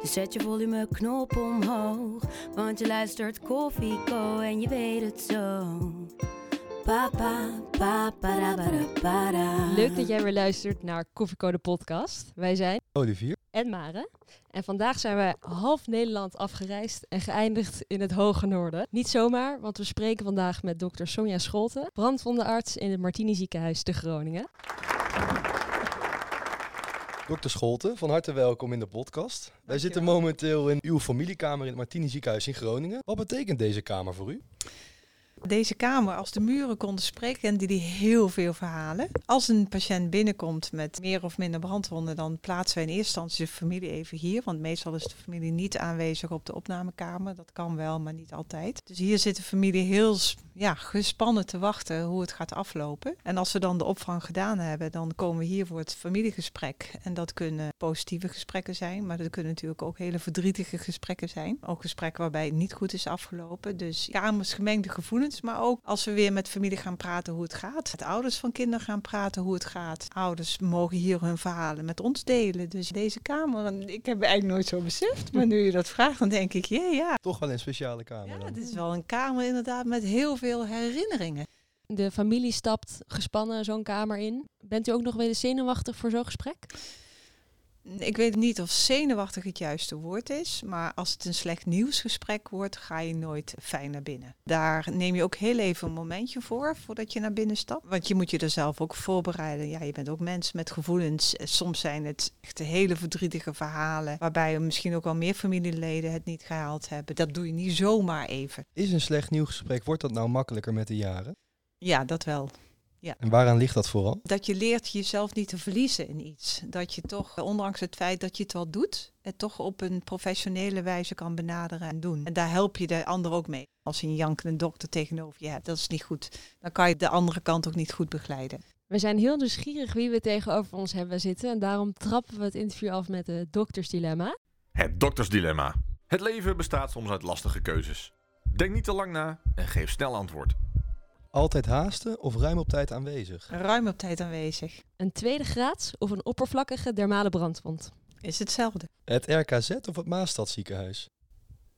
Dus zet je volumeknop omhoog. Want je luistert Koffie Co en je weet het zo. Papa, papa, para, para. Leuk dat jij weer luistert naar Koffiecode podcast. Wij zijn Olivier. en Mare. En vandaag zijn wij half Nederland afgereisd en geëindigd in het hoge noorden. Niet zomaar, want we spreken vandaag met dokter Sonja Scholten, brandwondenarts in het Martini ziekenhuis te Groningen. Dokter Scholten, van harte welkom in de podcast. Wij zitten momenteel in uw familiekamer in het Martini ziekenhuis in Groningen. Wat betekent deze kamer voor u? Deze kamer, als de muren konden spreken, kende die heel veel verhalen. Als een patiënt binnenkomt met meer of minder brandwonden, dan plaatsen wij in eerste instantie de familie even hier. Want meestal is de familie niet aanwezig op de opnamekamer. Dat kan wel, maar niet altijd. Dus hier zit de familie heel ja, gespannen te wachten hoe het gaat aflopen. En als we dan de opvang gedaan hebben, dan komen we hier voor het familiegesprek. En dat kunnen positieve gesprekken zijn, maar dat kunnen natuurlijk ook hele verdrietige gesprekken zijn. Ook gesprekken waarbij het niet goed is afgelopen. Dus kamers, gemengde gevoelens maar ook als we weer met familie gaan praten hoe het gaat. Met ouders van kinderen gaan praten hoe het gaat. Ouders mogen hier hun verhalen met ons delen. Dus deze kamer, ik heb eigenlijk nooit zo beseft. Maar nu je dat vraagt, dan denk ik, ja, ja. Toch wel een speciale kamer Ja, dan. het is wel een kamer inderdaad met heel veel herinneringen. De familie stapt gespannen zo'n kamer in. Bent u ook nog wel eens zenuwachtig voor zo'n gesprek? Ik weet niet of zenuwachtig het juiste woord is, maar als het een slecht nieuwsgesprek wordt, ga je nooit fijn naar binnen. Daar neem je ook heel even een momentje voor, voordat je naar binnen stapt. Want je moet je er zelf ook voorbereiden. Ja, je bent ook mens met gevoelens. Soms zijn het echt hele verdrietige verhalen, waarbij misschien ook al meer familieleden het niet gehaald hebben. Dat doe je niet zomaar even. Is een slecht nieuwsgesprek, wordt dat nou makkelijker met de jaren? Ja, dat wel. En waaraan ligt dat vooral? Dat je leert jezelf niet te verliezen in iets. Dat je toch, ondanks het feit dat je het wel doet, het toch op een professionele wijze kan benaderen en doen. En daar help je de ander ook mee. Als je een jankende dokter tegenover je hebt, dat is niet goed. Dan kan je de andere kant ook niet goed begeleiden. We zijn heel nieuwsgierig wie we tegenover ons hebben zitten. En daarom trappen we het interview af met het doktersdilemma. Het doktersdilemma. Het leven bestaat soms uit lastige keuzes. Denk niet te lang na en geef snel antwoord. Altijd haasten of ruim op tijd aanwezig? Ruim op tijd aanwezig. Een tweede graads of een oppervlakkige dermale brandwond. Is hetzelfde. Het RKZ of het Maastadziekenhuis?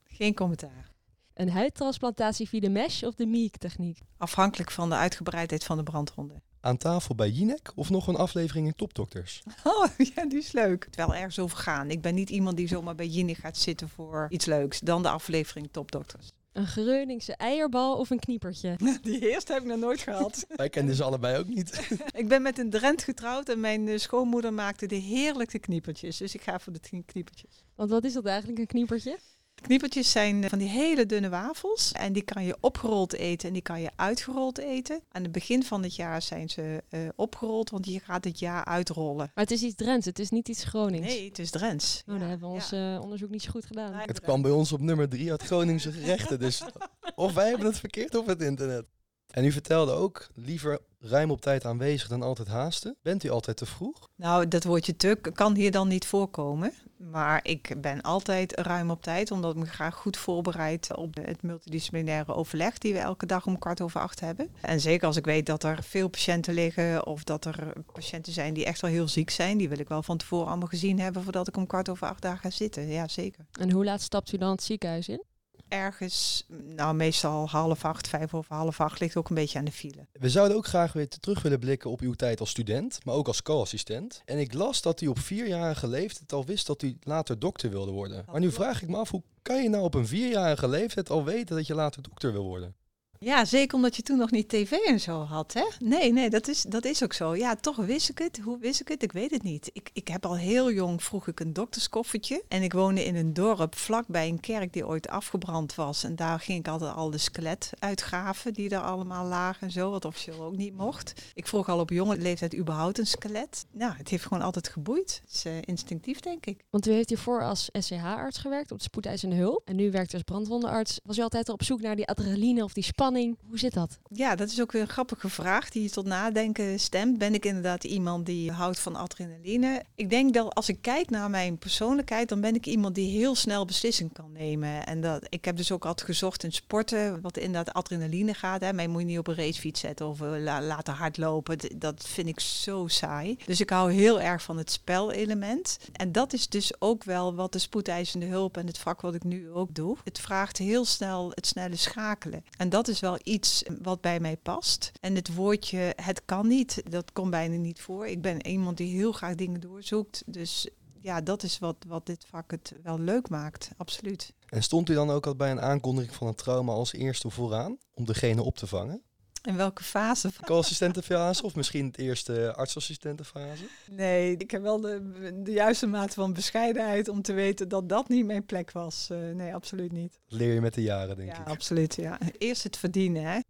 Geen commentaar. Een huidtransplantatie via de mesh of de MIEK-techniek. Afhankelijk van de uitgebreidheid van de brandwonden. Aan tafel bij Jinek of nog een aflevering in Topdokters? Oh, ja, die is leuk. Het wel ergens over gaan. Ik ben niet iemand die zomaar bij Jinne gaat zitten voor iets leuks. Dan de aflevering Topdokters. Een Greuningse eierbal of een kniepertje. Die eerste heb ik nog nooit gehad. Wij kennen ze allebei ook niet. Ik ben met een Drent getrouwd en mijn eh, schoonmoeder maakte de heerlijke kniepertjes. Dus ik ga voor de knie- kniepertjes. Want wat is dat eigenlijk, een kniepertje? Kniepertjes zijn eh, van die hele dunne wafels. En die kan je opgerold eten en die kan je uitgerold eten. Aan het begin van het jaar zijn ze eh, opgerold, want je gaat het jaar uitrollen. Maar het is iets Drents, het is niet iets Gronings. Nee, het is Drents. Oh, dan hebben we ons eh, onderzoek niet zo goed gedaan. Het kwam bij ons op nummer 3 uit Groningse gerechten. Dus of wij hebben het verkeerd op het internet. En u vertelde ook liever ruim op tijd aanwezig dan altijd haasten. Bent u altijd te vroeg? Nou, dat woordje tuk kan hier dan niet voorkomen. Maar ik ben altijd ruim op tijd, omdat ik me graag goed voorbereid op het multidisciplinaire overleg die we elke dag om kwart over acht hebben. En zeker als ik weet dat er veel patiënten liggen of dat er patiënten zijn die echt wel heel ziek zijn, die wil ik wel van tevoren allemaal gezien hebben voordat ik om kwart over acht daar ga zitten. Ja, zeker. En hoe laat stapt u dan het ziekenhuis in? Ergens, nou meestal half acht, vijf over half acht, ligt ook een beetje aan de file. We zouden ook graag weer terug willen blikken op uw tijd als student, maar ook als co-assistent. En ik las dat u op vierjarige leeftijd al wist dat u later dokter wilde worden. Maar nu vraag ik me af, hoe kan je nou op een vierjarige leeftijd al weten dat je later dokter wil worden? Ja, zeker omdat je toen nog niet tv en zo had, hè? Nee, nee, dat is, dat is ook zo. Ja, toch wist ik het. Hoe wist ik het? Ik weet het niet. Ik, ik heb al heel jong, vroeg ik een dokterskoffertje. En ik woonde in een dorp vlakbij een kerk die ooit afgebrand was. En daar ging ik altijd al de skelet uitgraven die daar allemaal lagen en zo. Wat officieel ook niet mocht. Ik vroeg al op jonge leeftijd überhaupt een skelet. Nou, het heeft gewoon altijd geboeid. Het is uh, instinctief, denk ik. Want u heeft hiervoor als SCH-arts gewerkt op de spoedeisende hulp. En nu werkt als brandwondenarts. Was u altijd op zoek naar die adrenaline of die spanning? Hoe zit dat? Ja, dat is ook weer een grappige vraag die je tot nadenken stemt. Ben ik inderdaad iemand die houdt van adrenaline? Ik denk dat als ik kijk naar mijn persoonlijkheid, dan ben ik iemand die heel snel beslissingen kan nemen. En dat, ik heb dus ook altijd gezocht in sporten, wat inderdaad adrenaline gaat. Hè. Mij moet je niet op een racefiets zetten of uh, laten hardlopen. Dat vind ik zo saai. Dus ik hou heel erg van het spelelement. En dat is dus ook wel wat de spoedeisende hulp en het vak wat ik nu ook doe. Het vraagt heel snel het snelle schakelen. En dat is wel iets wat bij mij past. En het woordje het kan niet, dat komt bijna niet voor. Ik ben iemand die heel graag dingen doorzoekt. Dus ja, dat is wat, wat dit vak het wel leuk maakt, absoluut. En stond u dan ook al bij een aankondiging van een trauma als eerste vooraan om degene op te vangen? In welke fase? Co-assistentenfase of misschien het eerste artsassistentenfase? Nee, ik heb wel de, de juiste mate van bescheidenheid om te weten dat dat niet mijn plek was. Uh, nee, absoluut niet. leer je met de jaren, denk ja, ik. Absoluut, ja. Eerst het verdienen, hè.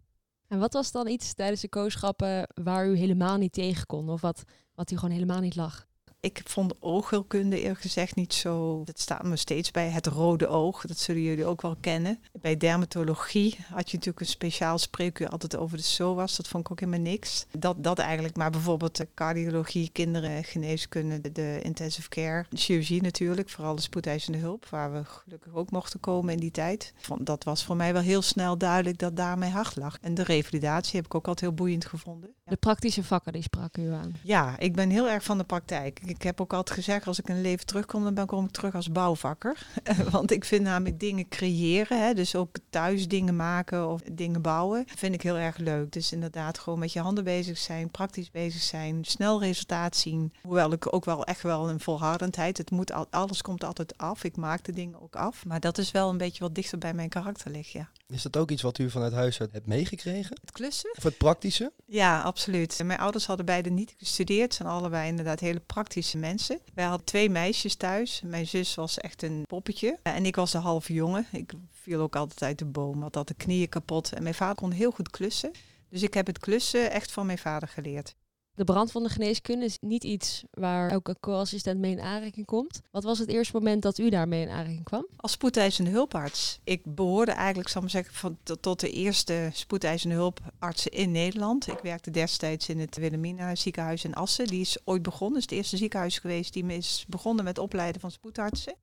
En wat was dan iets tijdens de kooschappen waar u helemaal niet tegen kon? Of wat, wat u gewoon helemaal niet lag? Ik vond oogheelkunde eerlijk gezegd niet zo. Dat staat me steeds bij het rode oog. Dat zullen jullie ook wel kennen. Bij dermatologie had je natuurlijk een speciaal spreekuur altijd over de SOAS. Dat vond ik ook helemaal niks. Dat, dat eigenlijk. Maar bijvoorbeeld de cardiologie, kinderen, geneeskunde, de, de intensive care, de chirurgie natuurlijk. Vooral de spoedeisende hulp, waar we gelukkig ook mochten komen in die tijd. Dat was voor mij wel heel snel duidelijk dat daar mijn hart lag. En de revalidatie heb ik ook altijd heel boeiend gevonden. De praktische vakken, die sprak u aan. Ja, ik ben heel erg van de praktijk ik heb ook altijd gezegd, als ik een leven terugkom, dan ben kom ik terug als bouwvakker. Want ik vind namelijk dingen creëren, hè, dus ook thuis dingen maken of dingen bouwen, vind ik heel erg leuk. Dus inderdaad gewoon met je handen bezig zijn, praktisch bezig zijn, snel resultaat zien. Hoewel ik ook wel echt wel een volhardendheid, het moet al, alles komt altijd af. Ik maak de dingen ook af. Maar dat is wel een beetje wat dichter bij mijn karakter ligt, ja. Is dat ook iets wat u vanuit huis uit hebt meegekregen? Het klussen? Of het praktische? Ja, absoluut. Mijn ouders hadden beide niet gestudeerd, zijn allebei inderdaad hele praktische mensen. Wij hadden twee meisjes thuis. Mijn zus was echt een poppetje. En ik was de halve jongen. Ik viel ook altijd uit de boom, had de knieën kapot. En mijn vader kon heel goed klussen. Dus ik heb het klussen echt van mijn vader geleerd. De brandwondengeneeskunde is niet iets waar elke co-assistent mee in aanraking komt. Wat was het eerste moment dat u daarmee in aanraking kwam? Als spoedeisende hulparts. Ik behoorde eigenlijk, zal ik maar zeggen, van, tot de eerste spoedeisende hulpartsen in Nederland. Ik werkte destijds in het Wilhelmina ziekenhuis in Assen. Die is ooit begonnen. Het is het eerste ziekenhuis geweest die is begonnen met opleiden van spoedartsen.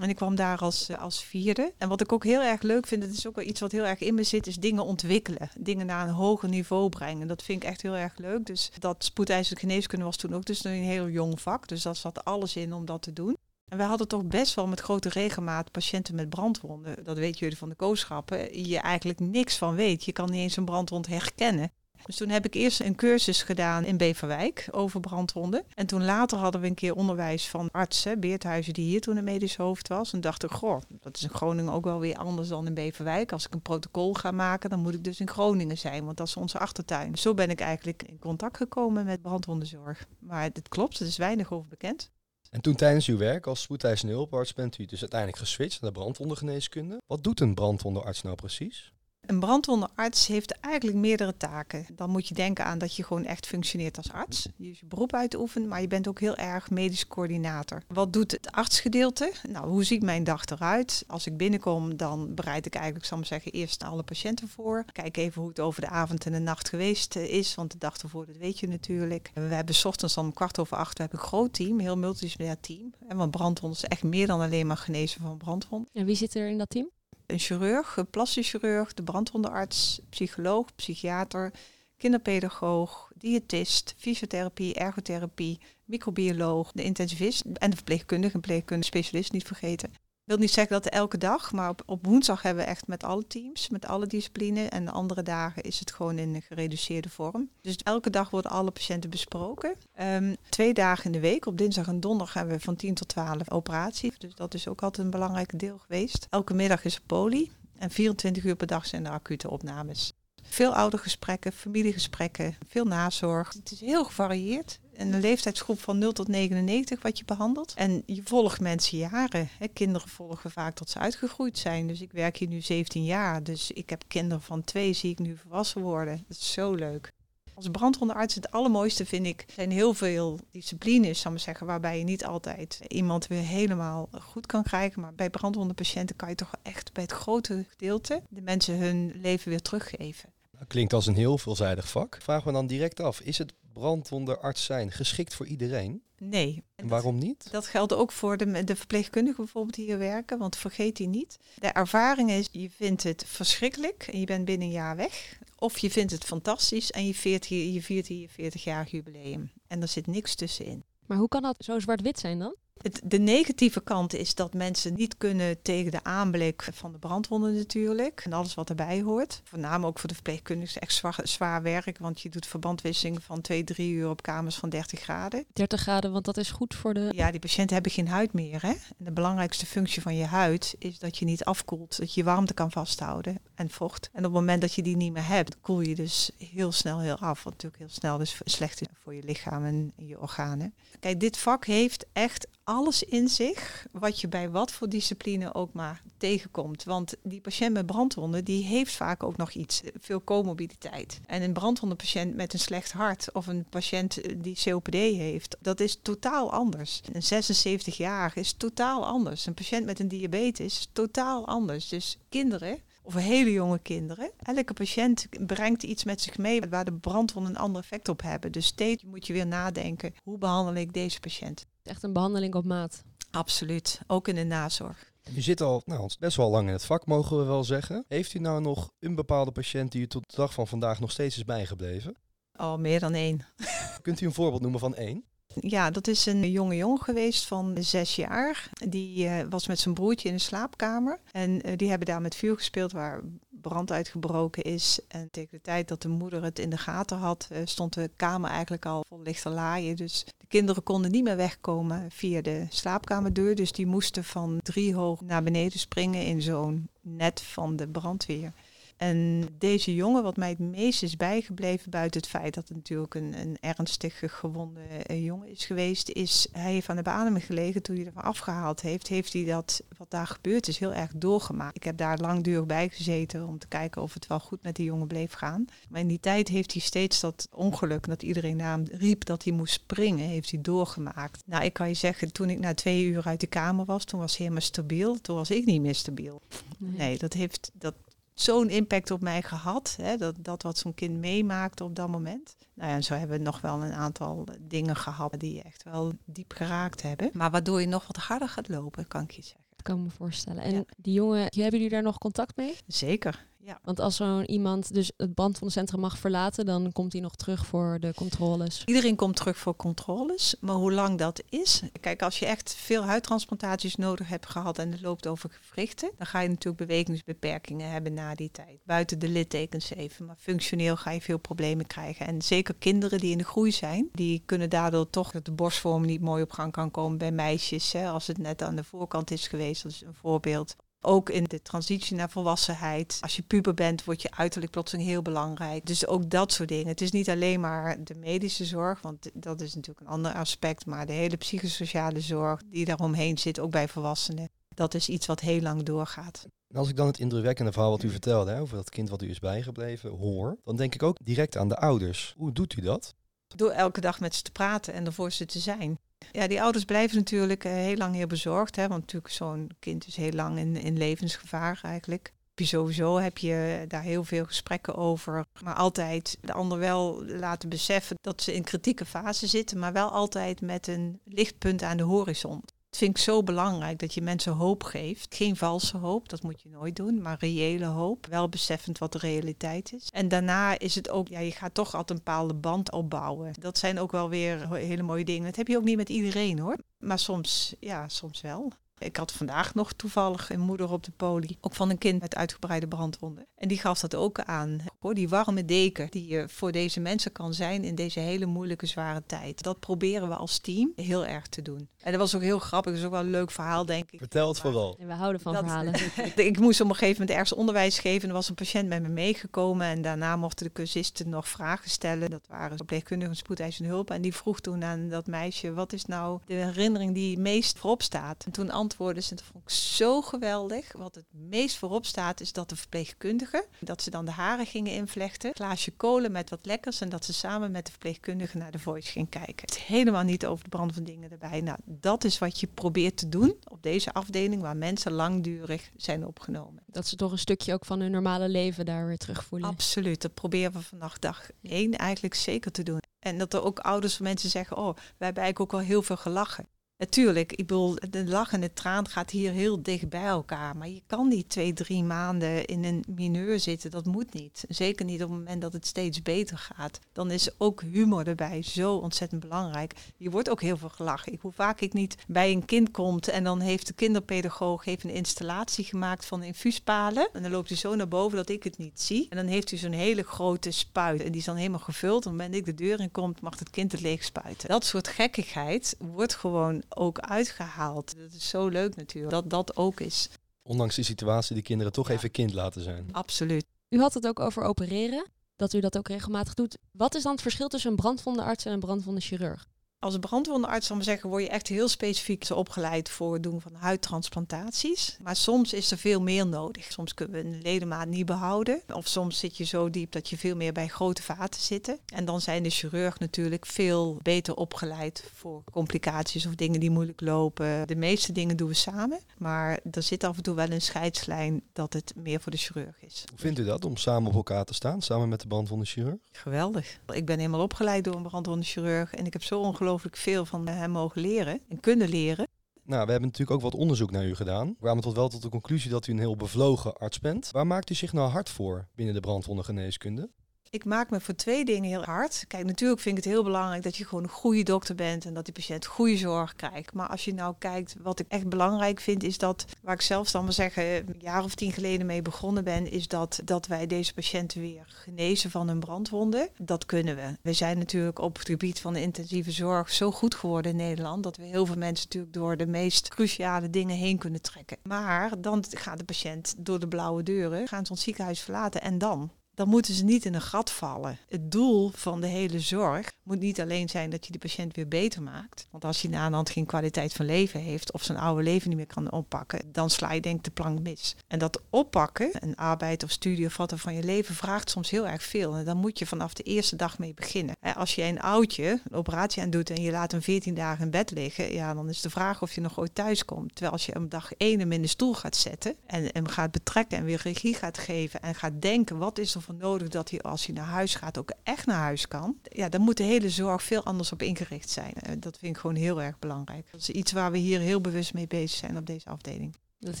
En ik kwam daar als, eh, als vierde. En wat ik ook heel erg leuk vind, het is ook wel iets wat heel erg in me zit, is dingen ontwikkelen. Dingen naar een hoger niveau brengen. Dat vind ik echt heel erg leuk. Dus dat spoedeisende geneeskunde was toen ook dus een heel jong vak. Dus daar zat alles in om dat te doen. En we hadden toch best wel met grote regelmaat patiënten met brandwonden. Dat weten jullie van de kooschappen. Je eigenlijk niks van weet. Je kan niet eens een brandwond herkennen. Dus toen heb ik eerst een cursus gedaan in Beverwijk over brandwonden. En toen later hadden we een keer onderwijs van artsen, Beerthuizen, die hier toen een medisch hoofd was. En dacht ik, goh, dat is in Groningen ook wel weer anders dan in Beverwijk. Als ik een protocol ga maken, dan moet ik dus in Groningen zijn, want dat is onze achtertuin. Zo ben ik eigenlijk in contact gekomen met brandwondenzorg. Maar het klopt, er is weinig over bekend. En toen tijdens uw werk als spoedeisende hulparts bent u dus uiteindelijk geswitcht naar brandwondengeneeskunde. Wat doet een brandwondenarts nou precies? Een brandwondenarts heeft eigenlijk meerdere taken. Dan moet je denken aan dat je gewoon echt functioneert als arts. Je je beroep uitoefent, maar je bent ook heel erg medisch coördinator. Wat doet het artsgedeelte? Nou, hoe ziet mijn dag eruit? Als ik binnenkom, dan bereid ik eigenlijk, zal ik zeggen, eerst alle patiënten voor. Kijk even hoe het over de avond en de nacht geweest eh, is, want de dag ervoor, dat weet je natuurlijk. We hebben s ochtends om kwart over acht, we hebben een groot team, een heel multidisciplinair team. En want brandwonden is echt meer dan alleen maar genezen van brandwonden. En wie zit er in dat team? Een chirurg, een plastisch chirurg, de brandwondenarts, psycholoog, psychiater, kinderpedagoog, diëtist, fysiotherapie, ergotherapie, microbioloog, de intensivist en de verpleegkundige, een verpleegkundige specialist niet vergeten. Wil niet zeggen dat elke dag, maar op, op woensdag hebben we echt met alle teams, met alle disciplines. En de andere dagen is het gewoon in een gereduceerde vorm. Dus elke dag worden alle patiënten besproken. Ehm, twee dagen in de week, op dinsdag en donderdag hebben we van 10 tot 12 operatie. Dus dat is ook altijd een belangrijk deel geweest. Elke middag is er poli. En 24 uur per dag zijn er acute opnames. Veel oudergesprekken, familiegesprekken, veel nazorg. Het is heel gevarieerd. En een leeftijdsgroep van 0 tot 99 wat je behandelt. En je volgt mensen jaren. Hè. Kinderen volgen vaak tot ze uitgegroeid zijn. Dus ik werk hier nu 17 jaar. Dus ik heb kinderen van twee, zie ik nu volwassen worden. Dat is zo leuk. Als brandwondenarts het allermooiste vind ik, zijn heel veel disciplines, zal ik zeggen, waarbij je niet altijd iemand weer helemaal goed kan krijgen. Maar bij brandwondenpatiënten kan je toch echt bij het grote gedeelte de mensen hun leven weer teruggeven. Klinkt als een heel veelzijdig vak. Vraag me dan direct af, is het brandwondenarts zijn geschikt voor iedereen? Nee. En waarom niet? Dat geldt ook voor de, de verpleegkundigen bijvoorbeeld die hier werken, want vergeet die niet. De ervaring is, je vindt het verschrikkelijk en je bent binnen een jaar weg. Of je vindt het fantastisch en je viert hier je, viert hier je 40-jarig jubileum. En er zit niks tussenin. Maar hoe kan dat zo zwart-wit zijn dan? Het, de negatieve kant is dat mensen niet kunnen tegen de aanblik van de brandwonden natuurlijk. En alles wat erbij hoort. Voornamelijk ook voor de verpleegkundigen echt zwaar, zwaar werk. Want je doet verbandwisseling van 2, 3 uur op kamers van 30 graden. 30 graden, want dat is goed voor de... Ja, die patiënten hebben geen huid meer. Hè? En de belangrijkste functie van je huid is dat je niet afkoelt. Dat je warmte kan vasthouden en vocht. En op het moment dat je die niet meer hebt, koel je dus heel snel heel af. Wat natuurlijk heel snel dus slecht is voor je lichaam en je organen. Kijk, dit vak heeft echt alles in zich wat je bij wat voor discipline ook maar tegenkomt. Want die patiënt met brandwonden, die heeft vaak ook nog iets, veel comorbiditeit. En een brandwondenpatiënt met een slecht hart of een patiënt die COPD heeft, dat is totaal anders. Een 76 jaar is totaal anders. Een patiënt met een diabetes is totaal anders. Dus kinderen of hele jonge kinderen. Elke patiënt brengt iets met zich mee waar de brandwonden een ander effect op hebben. Dus steeds moet je weer nadenken, hoe behandel ik deze patiënt? Echt een behandeling op maat. Absoluut, ook in de nazorg. U zit al nou, best wel lang in het vak, mogen we wel zeggen. Heeft u nou nog een bepaalde patiënt die u tot de dag van vandaag nog steeds is bijgebleven? Al oh, meer dan één. Kunt u een voorbeeld noemen van één? Ja, dat is een jonge jongen geweest van zes jaar. Die uh, was met zijn broertje in de slaapkamer. En uh, die hebben daar met vuur gespeeld waar brand uitgebroken is. En tegen de tijd dat de moeder het in de gaten had, uh, stond de kamer eigenlijk al vol lichte laaien. Dus de kinderen konden niet meer wegkomen via de slaapkamerdeur. Dus die moesten van drie hoog naar beneden springen in zo'n net van de brandweer. En deze jongen, wat mij het meest is bijgebleven, buiten het feit dat het natuurlijk een, een ernstig gewonde eh, jongen is geweest, is hij heeft aan de beademing gelegen toen hij ervan afgehaald heeft, heeft hij dat wat daar gebeurd is heel erg doorgemaakt. Ik heb daar langdurig bij gezeten om te kijken of het wel goed met die jongen bleef gaan. Maar in die tijd heeft hij steeds dat ongeluk, dat iedereen naar hem riep dat hij moest springen, heeft hij doorgemaakt. Nou, ik kan je zeggen, toen ik na twee uur uit de kamer was, toen was hij helemaal stabiel. Toen was ik niet meer stabiel. Nee dat heeft, dat, zo'n impact op mij gehad. Hè, dat, dat wat zo'n kind meemaakte op dat moment. Nou ja, en zo hebben we nog wel een aantal dingen gehad die echt wel diep geraakt hebben. Maar waardoor je nog wat harder gaat lopen, kan ik je zeggen. Dat kan me voorstellen. En die jongen, hebben jullie daar nog contact mee? Zeker. Ja. Want als zo'n iemand dus het brandwondencentrum mag verlaten, dan komt hij nog terug voor de controles. Iedereen komt terug voor controles, maar hoe lang dat is. Kijk, als je echt veel huidtransplantaties nodig hebt gehad en het loopt over gewrichten, dan ga je natuurlijk bewegingsbeperkingen hebben na die tijd. Buiten de littekens even, maar functioneel ga je veel problemen krijgen. En zeker kinderen die in de groei zijn, die kunnen daardoor toch dat de borstvorm niet mooi op gang kan komen bij meisjes. Hè, als het net aan de voorkant is geweest, dat is een voorbeeld. Ook in de transitie naar volwassenheid. Als je puber bent, wordt je uiterlijk plotseling heel belangrijk. Dus ook dat soort dingen. Het is niet alleen maar de medische zorg, want dat is natuurlijk een ander aspect. Maar de hele psychosociale zorg die daaromheen zit, ook bij volwassenen. Dat is iets wat heel lang doorgaat. Als ik dan het indrukwekkende verhaal wat u vertelde hè, over dat kind wat u is bijgebleven hoor, dan denk ik ook direct aan de ouders. Hoe doet u dat? Door elke dag met ze te praten en ervoor ze te zijn. Ja, die ouders blijven natuurlijk uh, heel lang heel bezorgd. Hè, want natuurlijk zo'n kind is heel lang in, in levensgevaar eigenlijk. Sowieso heb je daar heel veel gesprekken over. Maar altijd de ander wel laten beseffen dat ze in kritieke fase zitten. Maar wel altijd met een lichtpunt aan de horizon. Het vind ik zo belangrijk dat je mensen hoop geeft. Geen valse hoop, dat moet je nooit doen, maar reële hoop. Wel beseffend wat de realiteit is. En daarna is het ook, ja, je gaat toch altijd een bepaalde band opbouwen. Dat zijn ook wel weer hele mooie dingen. Dat heb je ook niet met iedereen hoor. Maar soms, ja, soms wel. Ik had vandaag nog toevallig een moeder op de poli, ook van een kind met uitgebreide brandwonden. En die gaf dat ook aan. Hoor, die warme deken die je voor deze mensen kan zijn in deze hele moeilijke, zware tijd. Dat proberen we als team heel erg te doen. En dat was ook heel grappig, dat is ook wel een leuk verhaal, denk ik. Vertel het vooral. En we houden van Dat- verhalen. ik moest op een gegeven moment ergens onderwijs geven. En er was een patiënt met me meegekomen. En daarna mochten de cursisten nog vragen stellen. Dat waren verpleegkundigen spoedeisende hulp. En die vroeg toen aan dat meisje: wat is nou de herinnering die het meest voorop staat? En toen antwoordde ze: dat vond ik zo geweldig. Wat het meest voorop staat, is dat de verpleegkundigen, dat ze dan de haren gingen invlechten. Een glaasje kolen met wat lekkers. En dat ze samen met de verpleegkundigen naar de voice ging kijken. Het is helemaal niet over de brand van dingen erbij. Nou, dat is wat je probeert te doen op deze afdeling waar mensen langdurig zijn opgenomen. Dat ze toch een stukje ook van hun normale leven daar weer terugvoelen. Absoluut, dat proberen we vannacht dag één eigenlijk zeker te doen. En dat er ook ouders van mensen zeggen, oh, wij hebben eigenlijk ook al heel veel gelachen. Natuurlijk, ik bedoel, de lach en de traan gaat hier heel dicht bij elkaar. Maar je kan niet twee, drie maanden in een mineur zitten. Dat moet niet. Zeker niet op het moment dat het steeds beter gaat. Dan is ook humor erbij zo ontzettend belangrijk. Je wordt ook heel veel gelachen. Hoe vaak ik niet bij een kind komt en dan heeft de kinderpedagoog heeft een installatie gemaakt van infuuspalen. En dan loopt hij zo naar boven dat ik het niet zie. En dan heeft hij zo'n hele grote spuit. En die is dan helemaal gevuld. Op het moment dat ik de deur in kom, mag het kind het leeg spuiten. Dat soort gekkigheid wordt gewoon ook uitgehaald. Dat is zo leuk natuurlijk. Dat dat ook is. Ondanks die situatie die kinderen toch Ja. even kind laten zijn. Absoluut. U had het ook over opereren, dat u dat ook regelmatig doet. Wat is dan het verschil tussen een brandwondenarts en een brandwondenchirurg? Als brandwondenarts maar zeggen, word je echt heel specifiek opgeleid voor het doen van huidtransplantaties. Maar soms is er veel meer nodig. Soms kunnen we een ledemaat niet behouden. Of soms zit je zo diep dat je veel meer bij grote vaten zit. En dan zijn de chirurg natuurlijk veel beter opgeleid voor complicaties of dingen die moeilijk lopen. De meeste dingen doen we samen. Maar er zit af en toe wel een scheidslijn dat het meer voor de chirurg is. Hoe vindt u dat om samen op elkaar te staan, samen met de brandwondenchirurg? Geweldig. Ik ben helemaal opgeleid door een brandwondenchirurg. En ik heb zo ongelooflijk veel van hem mogen leren en kunnen leren. Nou, we hebben natuurlijk ook wat onderzoek naar u gedaan. We kwamen tot wel tot de conclusie dat u een heel bevlogen arts bent. Waar maakt u zich nou hard voor binnen de brandwondengeneeskunde? Ik maak me voor twee dingen heel hard. Kijk, natuurlijk vind ik het heel belangrijk dat je gewoon een goede dokter bent en dat die patiënt goede zorg krijgt. Maar als je nou kijkt, wat ik echt belangrijk vind, is dat, waar ik zelfs dan maar zeggen, een jaar of tien geleden mee begonnen ben, is dat, dat wij deze patiënten weer genezen van hun brandwonden. Dat kunnen we. We zijn natuurlijk op het gebied van de intensieve zorg zo goed geworden in Nederland, dat we heel veel mensen natuurlijk door de meest cruciale dingen heen kunnen trekken. Maar dan gaat de patiënt door de blauwe deuren, gaan ze ons ziekenhuis verlaten en dan? Dan moeten ze niet in een gat vallen. Het doel van de hele zorg moet niet alleen zijn dat je de patiënt weer beter maakt. Want als hij na een geen kwaliteit van leven heeft of zijn oude leven niet meer kan oppakken, dan sla je denk ik de plank mis. En dat oppakken, een arbeid of studie of wat er van je leven, vraagt soms heel erg veel. En dan moet je vanaf de eerste dag mee beginnen. Als je een oudje een operatie aan doet en je laat hem 14 dagen in bed liggen, ja, dan is de vraag of je nog ooit thuis komt. Terwijl als je hem dag 1 hem in de stoel gaat zetten en hem gaat betrekken en weer regie gaat geven en gaat denken wat is er voor nodig dat hij als hij naar huis gaat ook echt naar huis kan. Ja, dan moet de hele zorg veel anders op ingericht zijn. Eh, Dat vind ik gewoon heel erg belangrijk. Dat is iets waar we hier heel bewust mee bezig zijn op deze afdeling. Dat is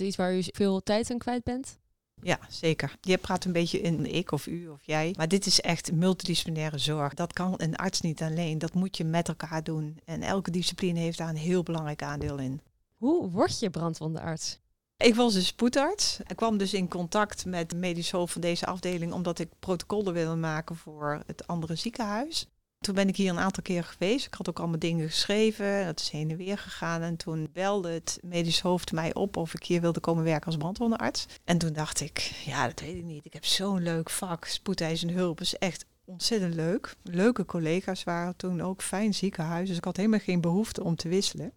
iets waar u veel tijd aan kwijt bent. Ja, zeker. Je praat een beetje in ik of u of jij. Maar dit is echt multidisciplinaire zorg. Dat kan een arts niet alleen. Dat moet je met elkaar doen. En elke discipline heeft daar een heel belangrijk aandeel in. Hoe word je brandwondenarts? Ik was dus spoedarts. Ik kwam dus in contact met de medisch hoofd van deze afdeling omdat ik protocollen wilde maken voor het andere ziekenhuis. Toen ben ik hier een aantal keer geweest. Ik had ook allemaal dingen geschreven. Dat is heen en weer gegaan. En toen belde het medisch hoofd mij op of ik hier wilde komen werken als brandwondenarts. En toen dacht ik, ja, dat weet ik niet. Ik heb zo'n leuk vak. Spoedeisende hulp is echt ontzettend leuk. Leuke collega's waren toen ook fijn ziekenhuis. Dus ik had helemaal geen behoefte om te wisselen.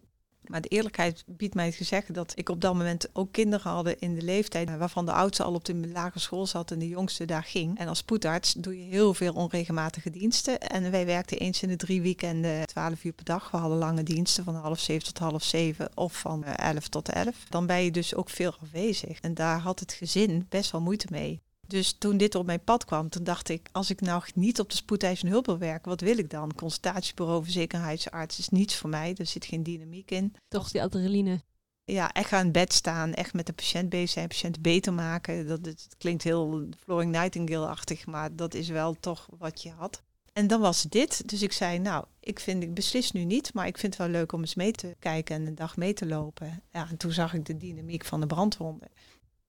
Maar de eerlijkheid biedt mij het gezegd dat ik op dat moment ook kinderen hadden in de leeftijd waarvan de oudste al op de lagere school zat en de jongste daar ging. En als spoedarts doe je heel veel onregelmatige diensten. En wij werkten eens in de drie weekenden 12 uur per dag. We hadden lange diensten van half zeven tot half zeven of van eh, elf tot elf. Dan ben je dus ook veel afwezig. En daar had het gezin best wel moeite mee. Dus toen dit op mijn pad kwam, toen dacht ik, als ik nou niet op de spoedeisende hulp wil werken, wat wil ik dan? Consultatiebureau, verzekerheidsarts is niets voor mij. Er zit geen dynamiek in. Toch die adrenaline. Ja, echt aan het bed staan, echt met de patiënt bezig zijn, patiënt beter maken. Dat, klinkt heel Flooring Nightingale-achtig, maar dat is wel toch wat je had. En dan was dit. Dus ik zei, nou, ik vind ik beslis nu niet, maar ik vind het wel leuk om eens mee te kijken en een dag mee te lopen. Ja, en toen zag ik de dynamiek van de brandwonden.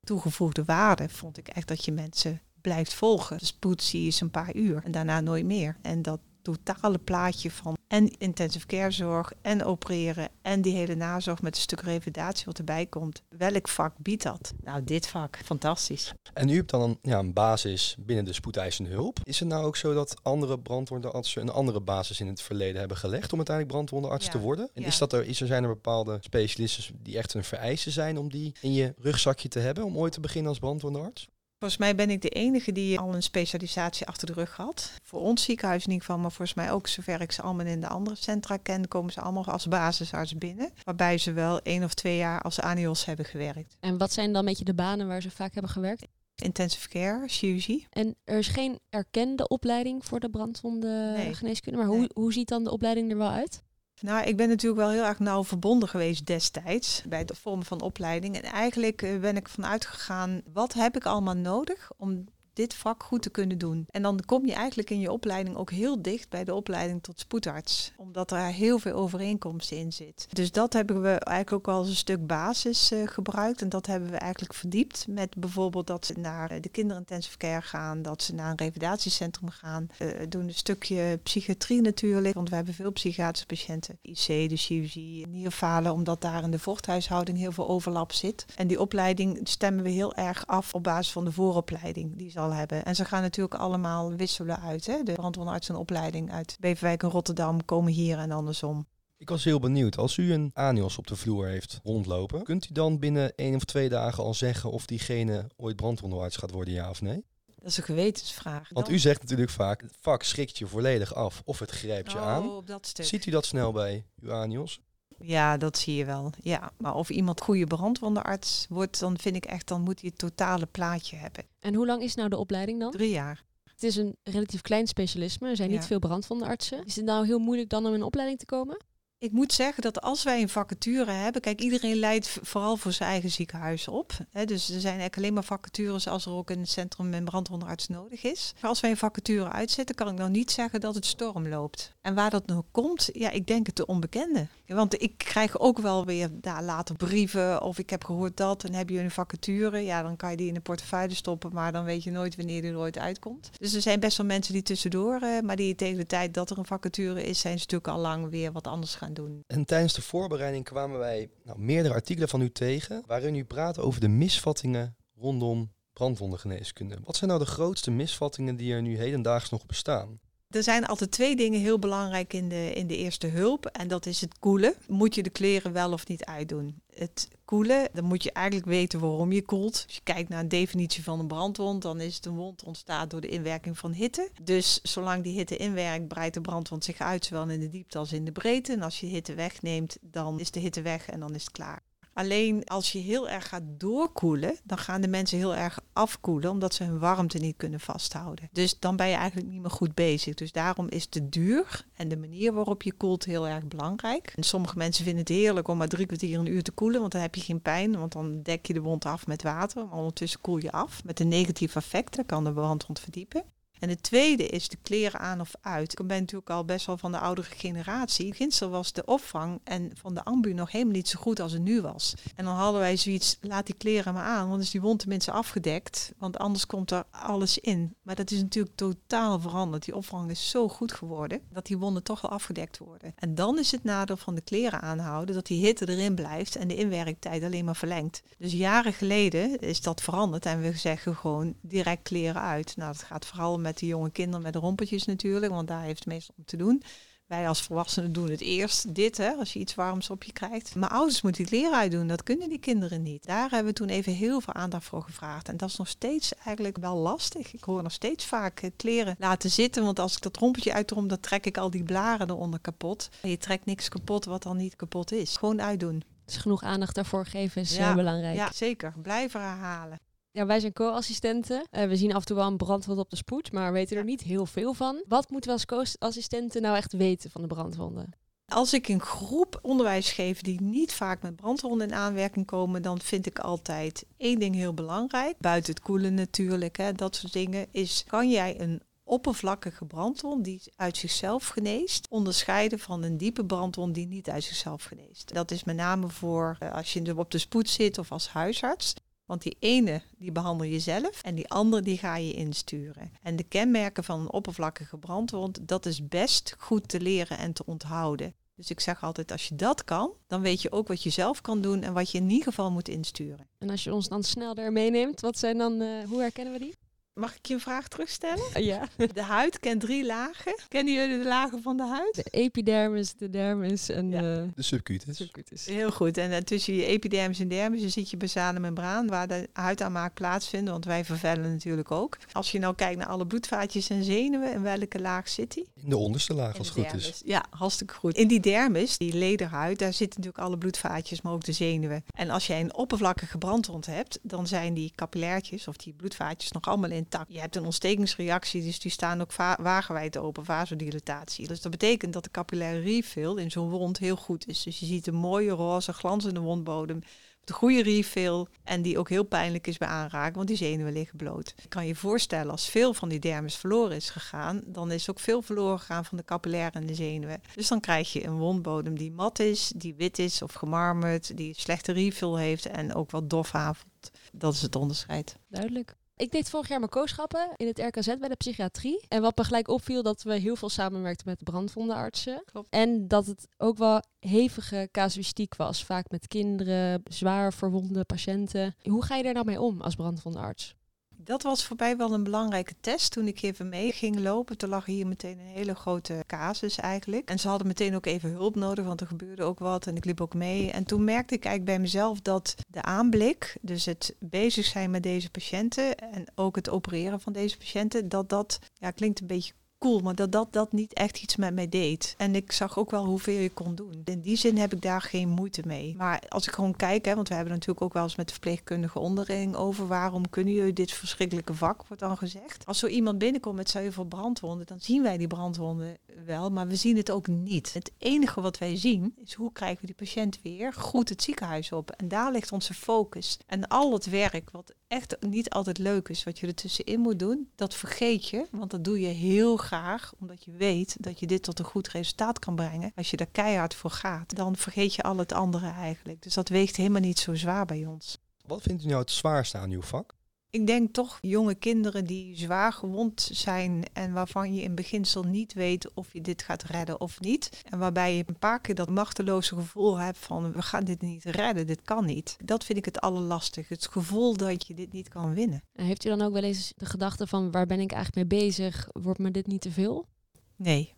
Toegevoegde waarde vond ik echt dat je mensen blijft volgen. De spoed zie je een paar uur en daarna nooit meer. En dat totale plaatje van en intensive care zorg en opereren en die hele nazorg met een stuk revalidatie wat erbij komt. Welk vak biedt dat? Nou, dit vak. Fantastisch. En u hebt dan een, ja, een basis binnen de spoedeisende hulp. Is het nou ook zo dat andere brandwondenartsen een andere basis in het verleden hebben gelegd om uiteindelijk brandwondenarts Ja. te worden? En Ja. is dat er, is er zijn er bepaalde specialisten die echt een vereiste zijn om die in je rugzakje te hebben om ooit te beginnen als brandwondenarts? Volgens mij ben ik de enige die al een specialisatie achter de rug had. Voor ons ziekenhuis in ieder geval, maar volgens mij ook zover ik ze allemaal in de andere centra ken, komen ze allemaal als basisarts binnen. Waarbij ze wel één of twee jaar als ANIOS hebben gewerkt. En wat zijn dan een beetje de banen waar ze vaak hebben gewerkt? Intensive care, chirurgie. En er is geen erkende opleiding voor de brandwonden Nee. geneeskunde. Maar hoe, hoe ziet dan de opleiding er wel uit? Nou, ik ben natuurlijk wel heel erg nauw verbonden geweest destijds bij de vorm van opleiding. En eigenlijk eh, ben ik vanuit gegaan, wat heb ik allemaal nodig om dit vak goed te kunnen doen? En dan kom je eigenlijk in je opleiding ook heel dicht bij de opleiding tot spoedarts, omdat er heel veel overeenkomsten in zit. Dus dat hebben we eigenlijk ook als een stuk basis eh, gebruikt. En dat hebben we eigenlijk verdiept met bijvoorbeeld dat ze naar eh, de kinderintensive care gaan, dat ze naar een revalidatiecentrum gaan. We doen een stukje psychiatrie natuurlijk, want we hebben veel psychiatrische patiënten. IC, de chirurgie, nierfalen, omdat daar in de vochthuishouding heel veel overlap zit. En die opleiding stemmen we heel erg af op basis van de vooropleiding die ze al hebben. En ze gaan natuurlijk allemaal wisselen uit. Hè? De brandwondenartsenopleiding uit Beverwijk en Rotterdam komen hier en andersom. Ik was heel benieuwd, als u een ANIOS op de vloer heeft rondlopen, kunt u dan binnen één of twee dagen al zeggen of diegene ooit brandwondenarts gaat worden, ja of nee? Dat is een gewetensvraag. Want u zegt natuurlijk vaak, het vak schrikt je volledig af of het grijpt je Oh, aan. Ziet u dat snel bij uw ANIOS? Ja, dat zie je wel. Ja, maar of iemand goede brandwondenarts wordt, dan vind ik echt, dan moet hij het totale plaatje hebben. En hoe lang is nou de opleiding dan? Drie jaar. Het is een relatief klein specialisme. Er zijn niet veel brandwondenartsen. Is het nou heel moeilijk dan om in een opleiding te komen? Ik moet zeggen dat als wij een vacature hebben, kijk, iedereen leidt vooral voor zijn eigen ziekenhuis op. Hè, dus er zijn eigenlijk alleen maar vacatures als er ook een centrum en brandwondenarts nodig is. Maar als wij een vacature uitzetten, kan ik nou niet zeggen dat het storm loopt. En waar dat nou komt, ja, ik denk het de onbekende. Want ik krijg ook wel weer daar later brieven of ik heb gehoord dat en heb je een vacature. Ja, dan kan je die in de portefeuille stoppen, maar dan weet je nooit wanneer die er ooit uitkomt. Dus er zijn best wel mensen die tussendoor, eh, maar die tegen de tijd dat er een vacature is, zijn ze natuurlijk al lang weer wat anders gaan doen. En tijdens de voorbereiding kwamen wij nou, meerdere artikelen van u tegen waarin u praat over de misvattingen rondom brandwondengeneeskunde. Wat zijn nou de grootste misvattingen die er nu hedendaags nog bestaan? Er zijn altijd twee dingen heel belangrijk in de, in de eerste hulp. En dat is het koelen. Moet je de kleren wel of niet uitdoen? Het koelen, dan moet je eigenlijk weten waarom je koelt. Als je kijkt naar een definitie van een brandwond, dan is het een wond ontstaat door de inwerking van hitte. Dus zolang die hitte inwerkt, breidt de brandwond zich uit, zowel in de diepte als in de breedte. En als je hitte wegneemt, dan is de hitte weg en dan is het klaar. Alleen als je heel erg gaat doorkoelen, dan gaan de mensen heel erg afkoelen, omdat ze hun warmte niet kunnen vasthouden. Dus dan ben je eigenlijk niet meer goed bezig. Dus daarom is de duur en de manier waarop je koelt heel erg belangrijk. En sommige mensen vinden het heerlijk om maar drie kwartier een uur te koelen, want dan heb je geen pijn, want dan dek je de wond af met water. Maar ondertussen koel je af met een negatief effect, dan kan de brandwond verdiepen. En het tweede is de kleren aan of uit. Ik ben natuurlijk al best wel van de oudere generatie. Gisteren was de opvang en van de ambu nog helemaal niet zo goed als het nu was. En dan hadden wij zoiets, laat die kleren maar aan, want is die wond tenminste afgedekt. Want anders komt er alles in. Maar dat is natuurlijk totaal veranderd. Die opvang is zo goed geworden dat die wonden toch wel afgedekt worden. En dan is het nadeel van de kleren aanhouden dat die hitte erin blijft en de inwerktijd alleen maar verlengt. Dus jaren geleden is dat veranderd en we zeggen gewoon direct kleren uit. Nou, dat gaat vooral met de jonge kinderen met de rompertjes natuurlijk, want daar heeft het meestal om te doen. Wij als volwassenen doen het eerst, dit hè, als je iets warms op je krijgt. Maar ouders moeten die kleren uitdoen, dat kunnen die kinderen niet. Daar hebben we toen even heel veel aandacht voor gevraagd. En dat is nog steeds eigenlijk wel lastig. Ik hoor nog steeds vaak eh, kleren laten zitten, want als ik dat rompertje uitrom, dan trek ik al die blaren eronder kapot. En je trekt niks kapot wat dan niet kapot is. Gewoon uitdoen. Dus genoeg aandacht daarvoor geven is Ja, eh, belangrijk. Ja, zeker. Blijven herhalen. Ja, wij zijn co-assistenten. Eh, we zien af en toe wel een brandwond op de spoed, maar weten er niet heel veel van. Wat moeten we als co-assistenten nou echt weten van de brandwonden? Als ik een groep onderwijs geef die niet vaak met brandwonden in aanwerking komen, dan vind ik altijd één ding heel belangrijk. Buiten het koelen natuurlijk, hè, dat soort dingen. Is kan jij een oppervlakkige brandwond die uit zichzelf geneest, onderscheiden van een diepe brandwond die niet uit zichzelf geneest. Dat is met name voor eh, als je op de spoed zit of als huisarts. Want die ene die behandel je zelf en die andere die ga je insturen. En de kenmerken van een oppervlakkige brandwond, dat is best goed te leren en te onthouden. Dus ik zeg altijd, als je dat kan, dan weet je ook wat je zelf kan doen en wat je in ieder geval moet insturen. En als je ons dan snel daar meeneemt, wat zijn dan, uh, hoe herkennen we die? Mag ik je een vraag terugstellen? Ja. De huid kent drie lagen. Kennen jullie de lagen van de huid? De epidermis, de dermis en ja. de, de subcutis. subcutis. Heel goed. En uh, tussen je epidermis en dermis zit je basale membraan waar de huidaanmaak plaatsvindt. Want wij vervellen natuurlijk ook. Als je nou kijkt naar alle bloedvaatjes en zenuwen, in welke laag zit die? In de onderste laag, als het goed dermis. is. Ja, hartstikke goed. In die dermis, die lederhuid, daar zitten natuurlijk alle bloedvaatjes, maar ook de zenuwen. En als jij een oppervlakkige brandwond hebt, dan zijn die capillairtjes of die bloedvaatjes nog allemaal Je hebt een ontstekingsreactie, dus die staan ook wagenwijd open, vasodilatatie. Dus dat betekent dat de capillaire refill in zo'n wond heel goed is. Dus je ziet een mooie roze glanzende wondbodem, de goede refill en die ook heel pijnlijk is bij aanraken, want die zenuwen liggen bloot. Je kan je voorstellen, als veel van die dermis verloren is gegaan, dan is ook veel verloren gegaan van de capillaire en de zenuwen. Dus dan krijg je een wondbodem die mat is, die wit is of gemarmerd, die slechte refill heeft en ook wat dof aanvoelt. Dat is het onderscheid. Duidelijk. Ik deed vorig jaar mijn kooschappen in het RKZ bij de psychiatrie. En wat me gelijk opviel, dat we heel veel samenwerkten met brandwondenartsen. Klopt. En dat het ook wel hevige casuïstiek was. Vaak met kinderen, zwaar verwonde patiënten. Hoe ga je daar nou mee om als brandwondenarts? Dat was voor mij wel een belangrijke test toen ik even mee ging lopen. Toen lag hier meteen een hele grote casus eigenlijk. En ze hadden meteen ook even hulp nodig, want er gebeurde ook wat en ik liep ook mee. En toen merkte ik eigenlijk bij mezelf dat de aanblik, dus het bezig zijn met deze patiënten en ook het opereren van deze patiënten, dat dat, ja, klinkt een beetje cool, maar dat, dat dat niet echt iets met mij deed. En ik zag ook wel hoeveel je kon doen. In die zin heb ik daar geen moeite mee. Maar als ik gewoon kijk, hè, want we hebben natuurlijk ook wel eens met de verpleegkundige onderling over waarom kunnen jullie dit verschrikkelijke vak, wordt dan gezegd. Als zo iemand binnenkomt met zoveel brandwonden, dan zien wij die brandwonden wel, maar we zien het ook niet. Het enige wat wij zien is hoe krijgen we die patiënt weer goed het ziekenhuis op. En daar ligt onze focus. En al het werk wat echt niet altijd leuk is, wat je er tussenin moet doen, dat vergeet je, want dat doe je heel graag, omdat je weet dat je dit tot een goed resultaat kan brengen. Als je daar keihard voor gaat, dan vergeet je al het andere eigenlijk. Dus dat weegt helemaal niet zo zwaar bij ons. Wat vindt u nou het zwaarste aan uw vak? Ik denk toch jonge kinderen die zwaar gewond zijn en waarvan je in beginsel niet weet of je dit gaat redden of niet. En waarbij je een paar keer dat machteloze gevoel hebt van we gaan dit niet redden, dit kan niet. Dat vind ik het allerlastig. Het gevoel dat je dit niet kan winnen. En heeft u dan ook wel eens de gedachte van waar ben ik eigenlijk mee bezig? Wordt me dit niet te veel? Nee,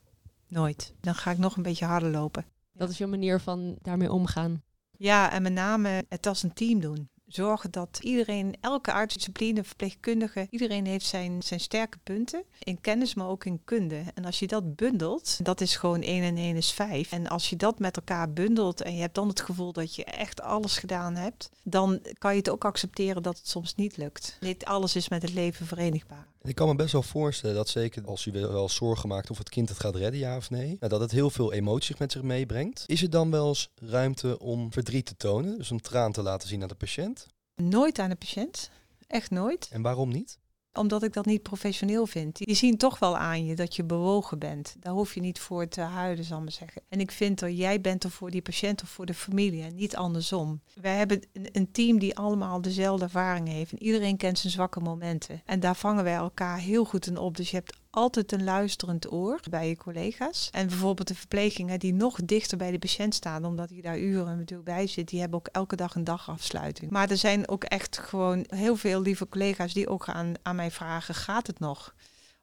nooit. Dan ga ik nog een beetje harder lopen. Dat is je manier van daarmee omgaan. Ja, en met name het als een team doen zorgen dat iedereen, elke artsdiscipline, verpleegkundige, iedereen heeft zijn, zijn sterke punten in kennis, maar ook in kunde. En als je dat bundelt, dat is gewoon 1 en 1 is 5. En als je dat met elkaar bundelt en je hebt dan het gevoel dat je echt alles gedaan hebt, dan kan je het ook accepteren dat het soms niet lukt. Niet alles is met het leven verenigbaar. Ik kan me best wel voorstellen dat zeker als u wel zorgen maakt of het kind het gaat redden, ja of nee, dat het heel veel emoties met zich meebrengt. Is er dan wel eens ruimte om verdriet te tonen, dus om traan te laten zien aan de patiënt? Nooit aan de patiënt. Echt nooit. En waarom niet? Omdat ik dat niet professioneel vind. Die zien toch wel aan je dat je bewogen bent. Daar hoef je niet voor te huilen, zal ik maar zeggen. En ik vind dat jij bent er voor die patiënt of voor de familie en niet andersom. Wij hebben een, team die allemaal dezelfde ervaringen heeft. En iedereen kent zijn zwakke momenten. En daar vangen wij elkaar heel goed in op. Dus je hebt altijd een luisterend oor bij je collega's. En bijvoorbeeld de verplegingen die nog dichter bij de patiënt staan, omdat hij daar uren natuurlijk bij zit, die hebben ook elke dag een dagafsluiting. Maar er zijn ook echt gewoon heel veel lieve collega's die ook aan, aan mij vragen, gaat het nog?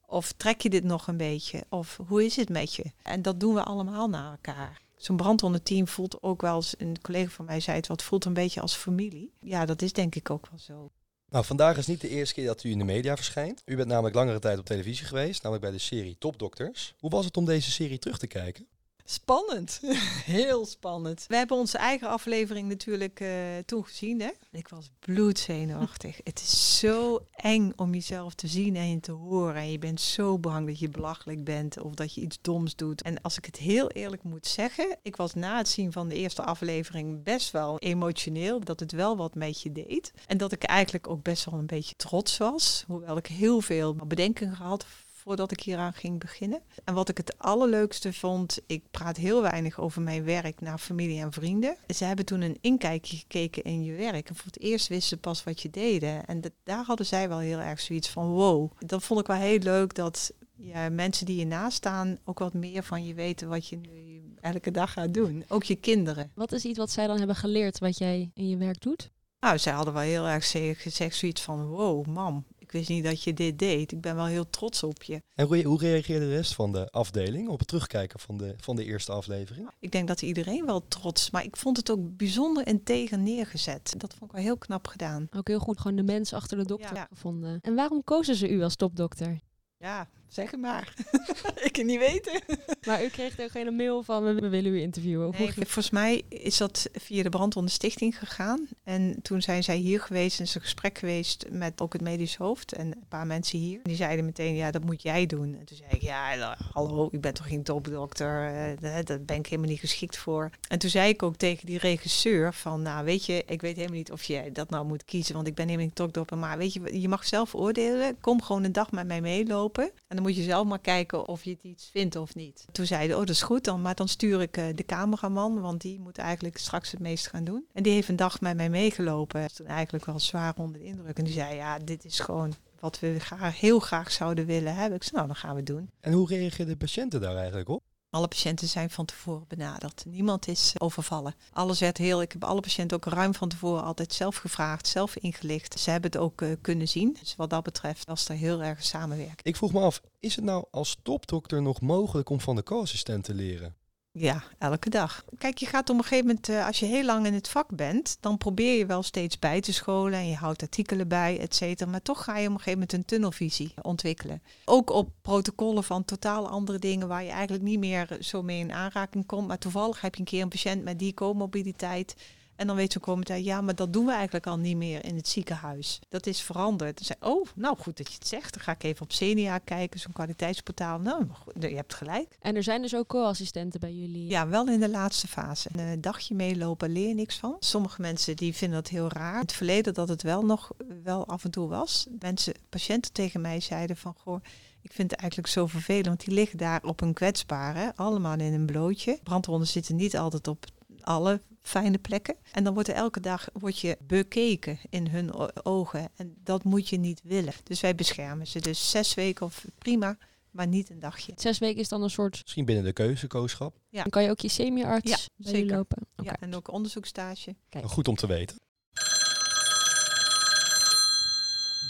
Of trek je dit nog een beetje? Of hoe is het met je? En dat doen we allemaal naar elkaar. Zo'n brandwondenteam voelt ook wel eens, een collega van mij zei het wat, voelt een beetje als familie. Ja, dat is denk ik ook wel zo. Nou, vandaag is niet de eerste keer dat u in de media verschijnt. U bent namelijk langere tijd op televisie geweest, namelijk bij de serie Topdokters. Hoe was het om deze serie terug te kijken? Spannend. Heel spannend. We hebben onze eigen aflevering natuurlijk uh, toen gezien. Hè? Ik was bloedzenuwachtig. het is zo eng om jezelf te zien en te horen. En je bent zo bang dat je belachelijk bent of dat je iets doms doet. En als ik het heel eerlijk moet zeggen, ik was na het zien van de eerste aflevering best wel emotioneel. Dat het wel wat met je deed. En dat ik eigenlijk ook best wel een beetje trots was. Hoewel ik heel veel bedenken gehad voordat ik hieraan ging beginnen. En wat ik het allerleukste vond, ik praat heel weinig over mijn werk naar familie en vrienden. Ze hebben toen een inkijkje gekeken in je werk. En voor het eerst wisten ze pas wat je deden. En dat, daar hadden zij wel heel erg zoiets van, wow. Dat vond ik wel heel leuk dat ja, mensen die je naast staan ook wat meer van je weten wat je nu elke dag gaat doen. Ook je kinderen. Wat is iets wat zij dan hebben geleerd wat jij in je werk doet? Nou, zij hadden wel heel erg ze- gezegd zoiets van, wow, mam, ik wist niet dat je dit deed. Ik ben wel heel trots op je. En hoe, hoe reageerde de rest van de afdeling op het terugkijken van de, van de eerste aflevering? Ik denk dat iedereen wel trots, maar ik vond het ook bijzonder integer neergezet. Dat vond ik wel heel knap gedaan. Ook heel goed gewoon de mens achter de dokter Ja. gevonden. En waarom kozen ze u als topdokter? Ja, zeg het maar. ik kan niet weten. Maar u kreeg er geen mail van, we willen u interviewen. Hoe Nee, volgens mij is dat via de Brandwonde Stichting gegaan. En toen zijn zij hier geweest en is een gesprek geweest met ook het medisch hoofd en een paar mensen hier. Die zeiden meteen, ja, dat moet jij doen. En toen zei ik, ja, hallo, ik ben toch geen topdokter. eh, daar- daar ben ik helemaal niet geschikt voor. En toen zei ik ook tegen die regisseur van, nou, weet je, ik weet helemaal niet of je dat nou moet kiezen, want ik ben helemaal niet topdokter. Maar weet je, je mag zelf oordelen. Kom gewoon een dag met mij meelopen. En dan moet je zelf maar kijken of je het iets vindt of niet. Toen zeiden, oh, dat is goed dan. Maar dan stuur ik eh, de cameraman, want die moet eigenlijk straks het meest gaan doen. En die heeft een dag met mij meegelopen. Toen eigenlijk wel zwaar onder de indruk. En die zei, ja, dit is gewoon wat we heel graag zouden willen hebben. Ik zei, nou, dan gaan we doen. En hoe reageerden de patiënten daar eigenlijk op? Alle patiënten zijn van tevoren benaderd. Niemand is eh, overvallen. Alles werd heel. Ik heb alle patiënten ook ruim van tevoren altijd zelf gevraagd, zelf ingelicht. Ze hebben het ook eh, kunnen zien. Dus wat dat betreft was er heel erg samenwerking. Ik vroeg me af, is het nou als topdokter nog mogelijk om van de co-assistent te leren? Ja, elke dag. Kijk, je gaat op een gegeven moment, eh, als je heel lang in het vak bent, dan probeer je wel steeds bij te scholen en je houdt artikelen bij, et cetera. Maar toch ga je op een gegeven moment een tunnelvisie ontwikkelen. Ook op protocollen van totaal andere dingen waar je eigenlijk niet meer zo mee in aanraking komt. Maar toevallig heb je een keer een patiënt met die comorbiditeit. En dan weet zo'n comité, ja, maar dat doen we eigenlijk al niet meer in het ziekenhuis. Dat is veranderd. Dan zei oh, nou goed dat je het zegt. Dan ga ik even op Senia kijken, zo'n kwaliteitsportaal. Nou, goed, je hebt gelijk. En er zijn dus ook co-assistenten bij jullie. Ja, wel in de laatste fase. Een dagje meelopen leer je niks van. Sommige mensen die vinden dat heel raar. In het verleden dat het wel nog wel af en toe was. Mensen, patiënten tegen mij zeiden van goh, ik vind het eigenlijk zo vervelend, want die liggen daar op een kwetsbare, allemaal in een blootje. Brandwonden zitten niet altijd op alle fijne plekken. En dan wordt er elke dag wordt je bekeken in hun ogen. En dat moet je niet willen. Dus wij beschermen ze. Dus zes weken of prima, maar niet een dagje. Zes weken is dan een soort... Misschien binnen de keuzekooschap. Ja. Dan kan je ook je semi-arts Ja, zeker. lopen. Oké. Ja, en ook onderzoekstage. Kijk. Goed om te weten.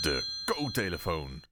De co-telefoon.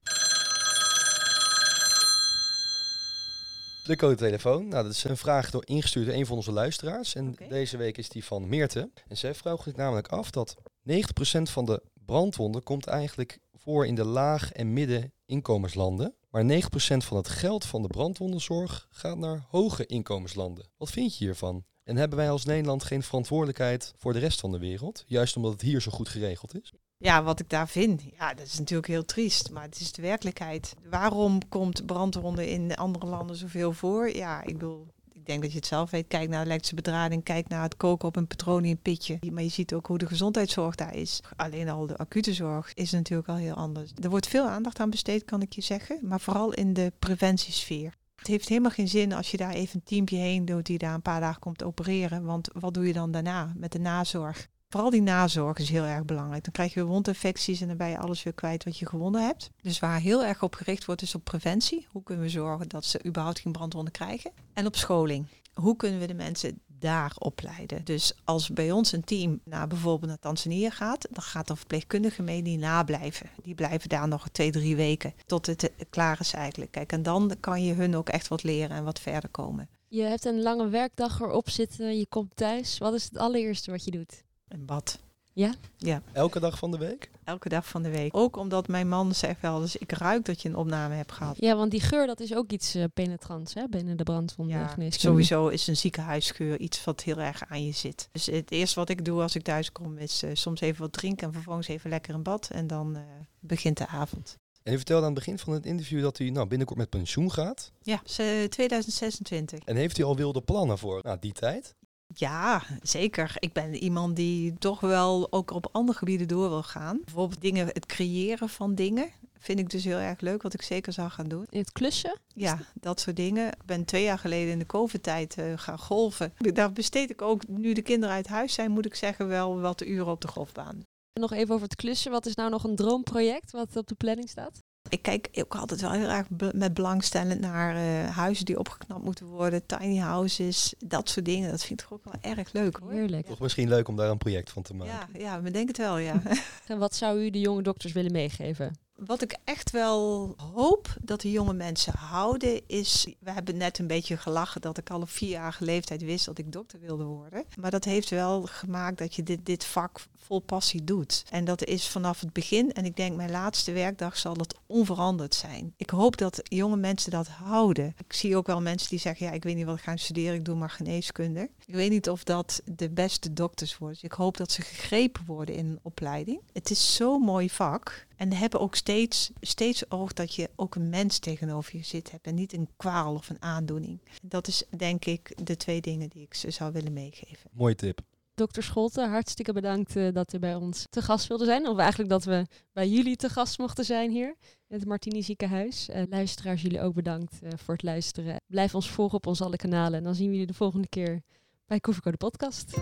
De codetelefoon. Nou, dat is een vraag door ingestuurd door een van onze luisteraars. En deze week is die van Meerte. En zij vraagt zich namelijk af dat 90% van de brandwonden komt eigenlijk voor in de laag- en middeninkomenslanden. Maar 9% van het geld van de brandwondenzorg gaat naar hoge inkomenslanden. Wat vind je hiervan? En hebben wij als Nederland geen verantwoordelijkheid voor de rest van de wereld? Juist omdat het hier zo goed geregeld is? Ja, wat ik daar vind, ja, dat is natuurlijk heel triest, maar het is de werkelijkheid. Waarom komt brandwonden in andere landen zoveel voor? Ja, ik bedoel, ik denk dat je het zelf weet. Kijk naar de elektrische bedrading, kijk naar het koken op een petroleumpitje. Maar je ziet ook hoe de gezondheidszorg daar is. Alleen al de acute zorg is natuurlijk al heel anders. Er wordt veel aandacht aan besteed, kan ik je zeggen, maar vooral in de preventiesfeer. Het heeft helemaal geen zin als je daar even een teampje heen doet die daar een paar dagen komt opereren. Want wat doe je dan daarna met de nazorg? Vooral die nazorg is heel erg belangrijk. Dan krijg je weer wondinfecties en dan ben je alles weer kwijt wat je gewonnen hebt. Dus waar heel erg op gericht wordt is op preventie. Hoe kunnen we zorgen dat ze überhaupt geen brandwonden krijgen? En op scholing. Hoe kunnen we de mensen daar opleiden? Dus als bij ons een team naar bijvoorbeeld naar Tanzania gaat, dan gaat er verpleegkundige mee die nablijven. Die blijven daar nog twee, drie weken tot het eh, klaar is eigenlijk. Kijk, en dan kan je hun ook echt wat leren en wat verder komen. Je hebt een lange werkdag erop zitten, je komt thuis. Wat is het allereerste wat je doet? Een bad. Ja? Ja. Elke dag van de week? Elke dag van de week. Ook omdat mijn man zegt wel, dus ik ruik dat je een opname hebt gehad. Ja, want die geur dat is ook iets eh, penetrants hè, binnen de brandwondengeneeskunde. sowieso is een ziekenhuisgeur iets wat heel erg aan je zit. Dus het eerste wat ik doe als ik thuis kom is eh, soms even wat drinken en vervolgens even lekker een bad en dan eh, begint de avond. En u vertelde aan het begin van het interview dat u nou, binnenkort met pensioen gaat. Ja, dus, eh, 2026. En heeft u al wilde plannen voor nou, die tijd? Ja, zeker. Ik ben iemand die toch wel ook op andere gebieden door wil gaan. Bijvoorbeeld dingen, het creëren van dingen. Vind ik dus heel erg leuk, wat ik zeker zal gaan doen. In het klussen? Ja, dat soort dingen. Ik ben twee jaar geleden in de COVID-tijd uh, gaan golven. Daar besteed ik ook, nu de kinderen uit huis zijn, moet ik zeggen, wel wat uren op de golfbaan. Nog even over het klussen. Wat is nou nog een droomproject wat op de planning staat? Ik kijk ook altijd wel heel erg met belangstellend naar uh, huizen die opgeknapt moeten worden, tiny houses, dat soort dingen. Dat vind ik ook wel erg leuk hoor. Heerlijk. Toch misschien leuk om daar een project van te maken. Ja, ja we denken het wel, ja. en wat zou u de jonge dokters willen meegeven? Wat ik echt wel hoop dat de jonge mensen houden is, we hebben net een beetje gelachen dat ik al op vierjarige leeftijd wist dat ik dokter wilde worden. Maar dat heeft wel gemaakt dat je dit, dit vak vol passie doet. En dat is vanaf het begin, en ik denk mijn laatste werkdag zal het onveranderd zijn. Ik hoop dat jonge mensen dat houden. Ik zie ook wel mensen die zeggen, ja ik weet niet wat ik ga studeren, ik doe maar geneeskunde. Ik weet niet of dat de beste dokters worden. ik hoop dat ze gegrepen worden in een opleiding. Het is zo'n mooi vak. En hebben ook steeds, steeds oog dat je ook een mens tegenover je zit hebt en niet een kwaal of een aandoening. Dat is denk ik de twee dingen die ik ze zou willen meegeven. Mooie tip. Dokter Scholten, hartstikke bedankt uh, dat u bij ons te gast wilde zijn. Of eigenlijk dat we bij jullie te gast mochten zijn hier in het Martini ziekenhuis. Uh, luisteraars, jullie ook bedankt uh, voor het luisteren. Blijf ons volgen op onze alle kanalen en dan zien we jullie de volgende keer bij Koffieko de podcast.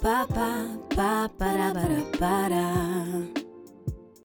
Pa, pa, pa, para, para, para.